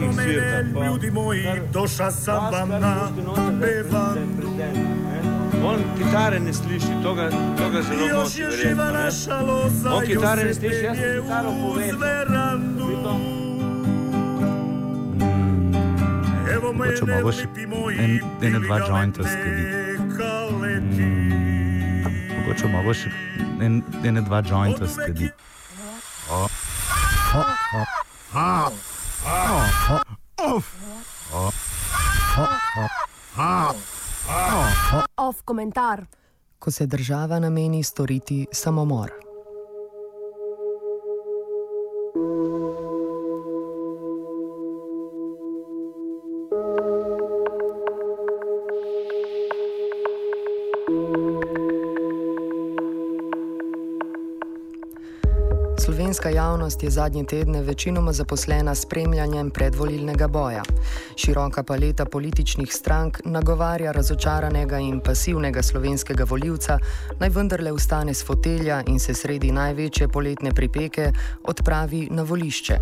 nekih sirkah. Ljudi moji, doša sam vam na bevan. On kitare ne sliši, to ga, to ga zelo Još moti. je živa naša loza, On kitare ne još se sliši, jaz penje sem kitaro uz povedal. verandu. Evo Mogoče mene, malo še lipi moji, en- ene dva bili jointa galantne skaditi. kaleti. Mogoče malo še en, ene dva jointa skadi. O. O, o. A. Off komentar. ko se država nameni storiti samomor. Slovenska javnost je zadnje tedne večinoma zaposlena s spremljanjem predvolilnega boja. Široka paleta političnih strank nagovarja razočaranega in pasivnega slovenskega voljivca, naj vendarle ustane s fotelja in se sredi največje poletne pripeke odpravi na volišče.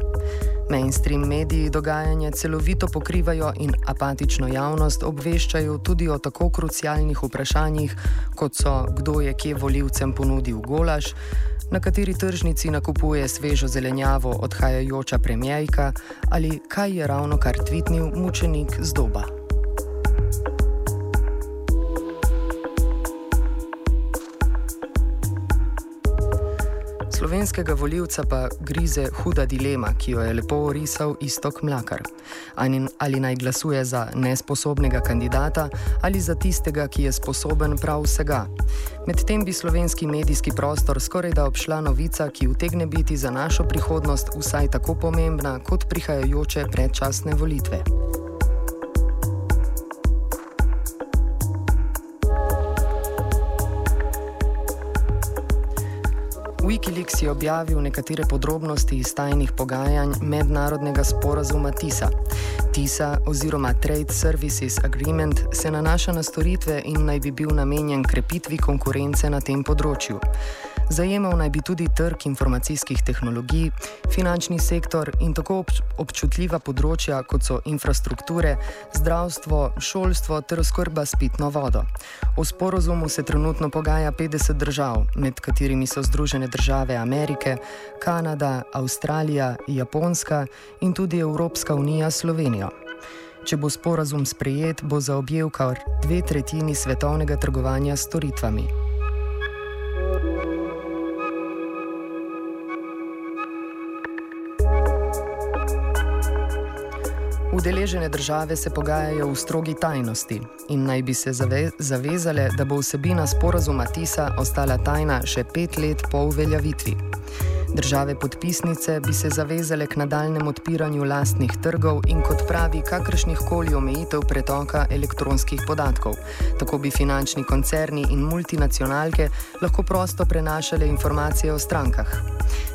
Mainstream mediji dogajanje celovito pokrivajo in apatično javnost obveščajo tudi o tako krucialnih vprašanjih, kot so kdo je kje voljivcem ponudil golaž, na kateri tržnici nakupuje svežo zelenjavo odhajajoča premijejka ali kaj je ravno kar tvitnil mučenik z doba. Slovenskega voljivca pa grize huda dilema, ki jo je lepo orisal Istok Mlakar. Ali, ali naj glasuje za nesposobnega kandidata ali za tistega, ki je sposoben prav vsega. Medtem bi slovenski medijski prostor skoraj da obšla novica, ki utegne biti za našo prihodnost vsaj tako pomembna kot prihajajoče predčasne volitve. Wikileaks je objavil nekatere podrobnosti iz tajnih pogajanj mednarodnega sporazuma TISA. TISA oziroma Trade Services Agreement se nanaša na storitve in naj bi bil namenjen krepitvi konkurence na tem področju. Zajemal naj bi tudi trg informacijskih tehnologij, finančni sektor in tako obč občutljiva področja, kot so infrastrukture, zdravstvo, šolstvo ter oskrba s pitno vodo. O sporozumu se trenutno pogaja 50 držav, med katerimi so Združene države Amerike, Kanada, Avstralija, Japonska in tudi Evropska unija s Slovenijo. Če bo sporazum sprejet, bo zaobjel kar dve tretjini svetovnega trgovanja s storitvami. Udeležene države se pogajajo v strogi tajnosti in naj bi se zave zavezale, da bo vsebina sporazuma TISA ostala tajna še pet let po uveljavitvi. Države podpisnice bi se zavezale k nadaljnemu odpiranju lastnih trgov in kot pravi kakršnih koli omejitev pretoka elektronskih podatkov. Tako bi finančni koncerni in multinacionalke lahko prosto prenašale informacije o strankah.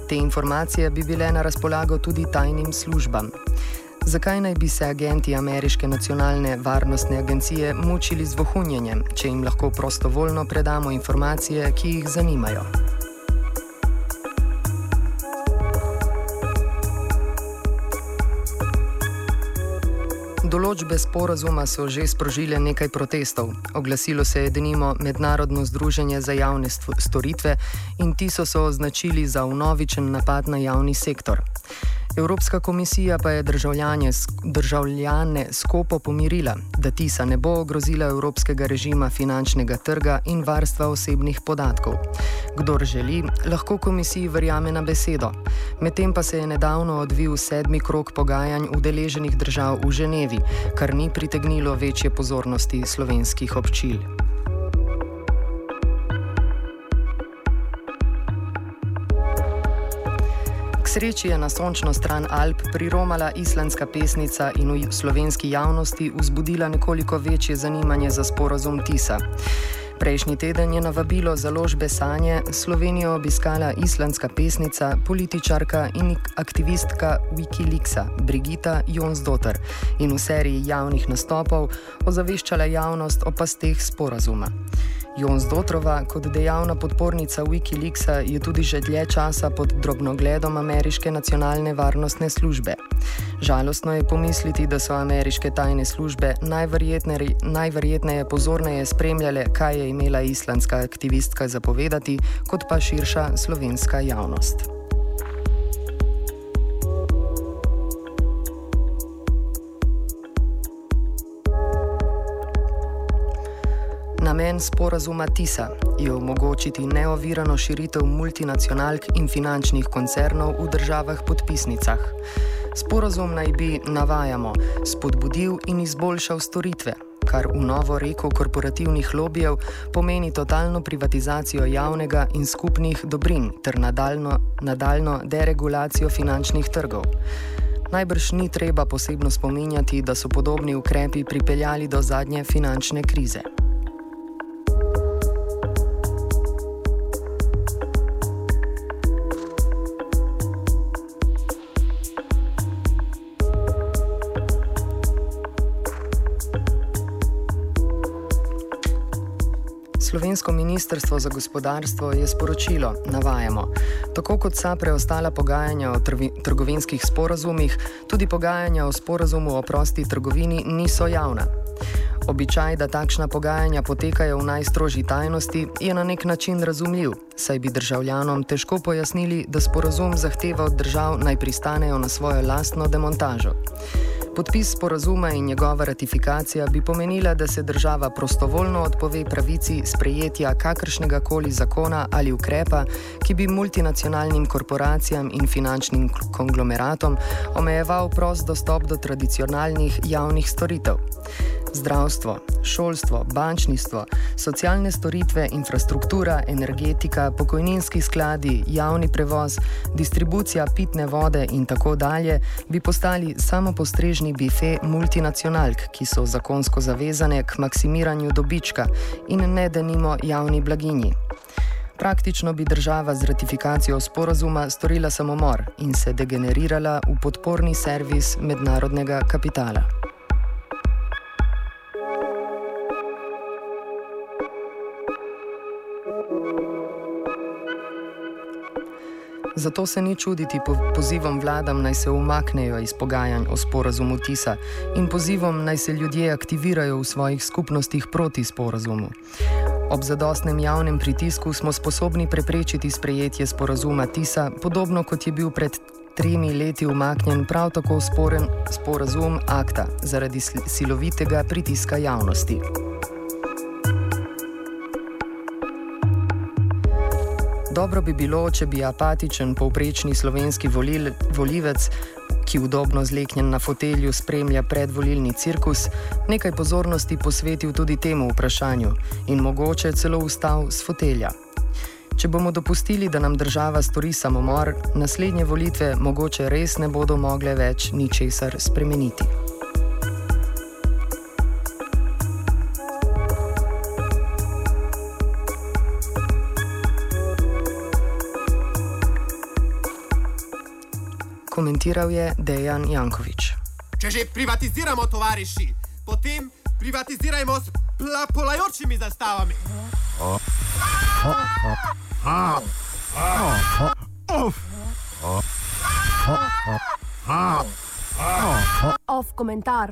Te informacije bi bile na razpolago tudi tajnim službam. Zakaj naj bi se agenti Ameriške nacionalne varnostne agencije mučili z vohunjenjem, če jim lahko prostovoljno predamo informacije, ki jih zanimajo? Določbe sporazuma so že sprožile nekaj protestov. Oglasilo se je denimo Mednarodno združenje za javne storitve in ti so se označili za unovičen napad na javni sektor. Evropska komisija pa je državljane skopo pomirila, da TISA ne bo ogrozila evropskega režima finančnega trga in varstva osebnih podatkov. Kdor želi, lahko komisiji verjame na besedo. Medtem pa se je nedavno odvil sedmi krok pogajanj udeleženih držav v Ženevi, kar ni pritegnilo večje pozornosti slovenskih občil. Sreči je na sončno stran Alp priromala islandska pesnica in v slovenski javnosti vzbudila nekoliko večje zanimanje za sporazum TISA. Prejšnji teden je na vabilo založbe Sanje Slovenijo obiskala islandska pesnica, političarka in aktivistka Wikileaksa Brigita Jonsdotter in v seriji javnih nastopov ozaveščala javnost o pasteh sporazuma. Jons Dotrova, kot dejavna podpornica Wikileaksa, je tudi že dlje časa pod drobnogledom ameriške nacionalne varnostne službe. Žalostno je pomisliti, da so ameriške tajne službe najverjetneje, najverjetneje pozorneje spremljale, kaj je imela islandska aktivistka zapovedati, kot pa širša slovenska javnost. Namen sporazuma TISA je omogočiti neovirano širitev multinacionalk in finančnih koncernov v državah podpisnicah. Sporazum naj bi, navajamo, spodbudil in izboljšal storitve, kar v novo reko korporativnih lobijev pomeni totalno privatizacijo javnega in skupnih dobrin ter nadaljno, nadaljno deregulacijo finančnih trgov. Najbrž ni treba posebno spominjati, da so podobni ukrepi pripeljali do zadnje finančne krize. Slovensko ministrstvo za gospodarstvo je sporočilo, navajamo, tako kot vsa preostala pogajanja o trgovinskih sporazumih, tudi pogajanja o sporazumu o prosti trgovini niso javna. Običaj, da takšna pogajanja potekajo v najstrožji tajnosti, je na nek način razumljiv, saj bi državljanom težko pojasnili, da sporazum zahteva od držav naj pristanejo na svojo lastno demontažo. Podpis sporazuma in njegova ratifikacija bi pomenila, da se država prostovoljno odpove pravici sprejetja kakršnega koli zakona ali ukrepa, ki bi multinacionalnim korporacijam in finančnim konglomeratom omejeval prost dostop do tradicionalnih javnih storitev zdravstvo, šolstvo, bančništvo, socialne storitve, infrastruktura, energetika, pokojninski skladi, javni prevoz, distribucija pitne vode in tako dalje bi postali samo postrežni bife multinacionalk, ki so zakonsko zavezane k maksimiranju dobička in ne denimo javni blaginji. Praktično bi država z ratifikacijo sporazuma storila samomor in se degenerirala v podporni servis mednarodnega kapitala. Zato se ni čuditi pozivom vladam naj se umaknejo iz pogajanj o sporazumu TISA in pozivom naj se ljudje aktivirajo v svojih skupnostih proti sporazumu. Ob zadostnem javnem pritisku smo sposobni preprečiti sprejetje sporazuma TISA, podobno kot je bil pred tremi leti umaknjen prav tako sporen sporazum akta zaradi silovitega pritiska javnosti. Dobro bi bilo, če bi apatičen povprečni slovenski volil, volivec, ki udobno zleknjen na fotelju spremlja predvolilni cirkus, nekaj pozornosti posvetil tudi temu vprašanju in mogoče celo ustal z fotelja. Če bomo dopustili, da nam država stori samomor, naslednje volitve mogoče res ne bodo mogle več ničesar spremeniti. Komentiral je Dejan Jankovič. Če že privatiziramo tovariši, potem privatizirajmo s polajočimi zastavami. Off komentar.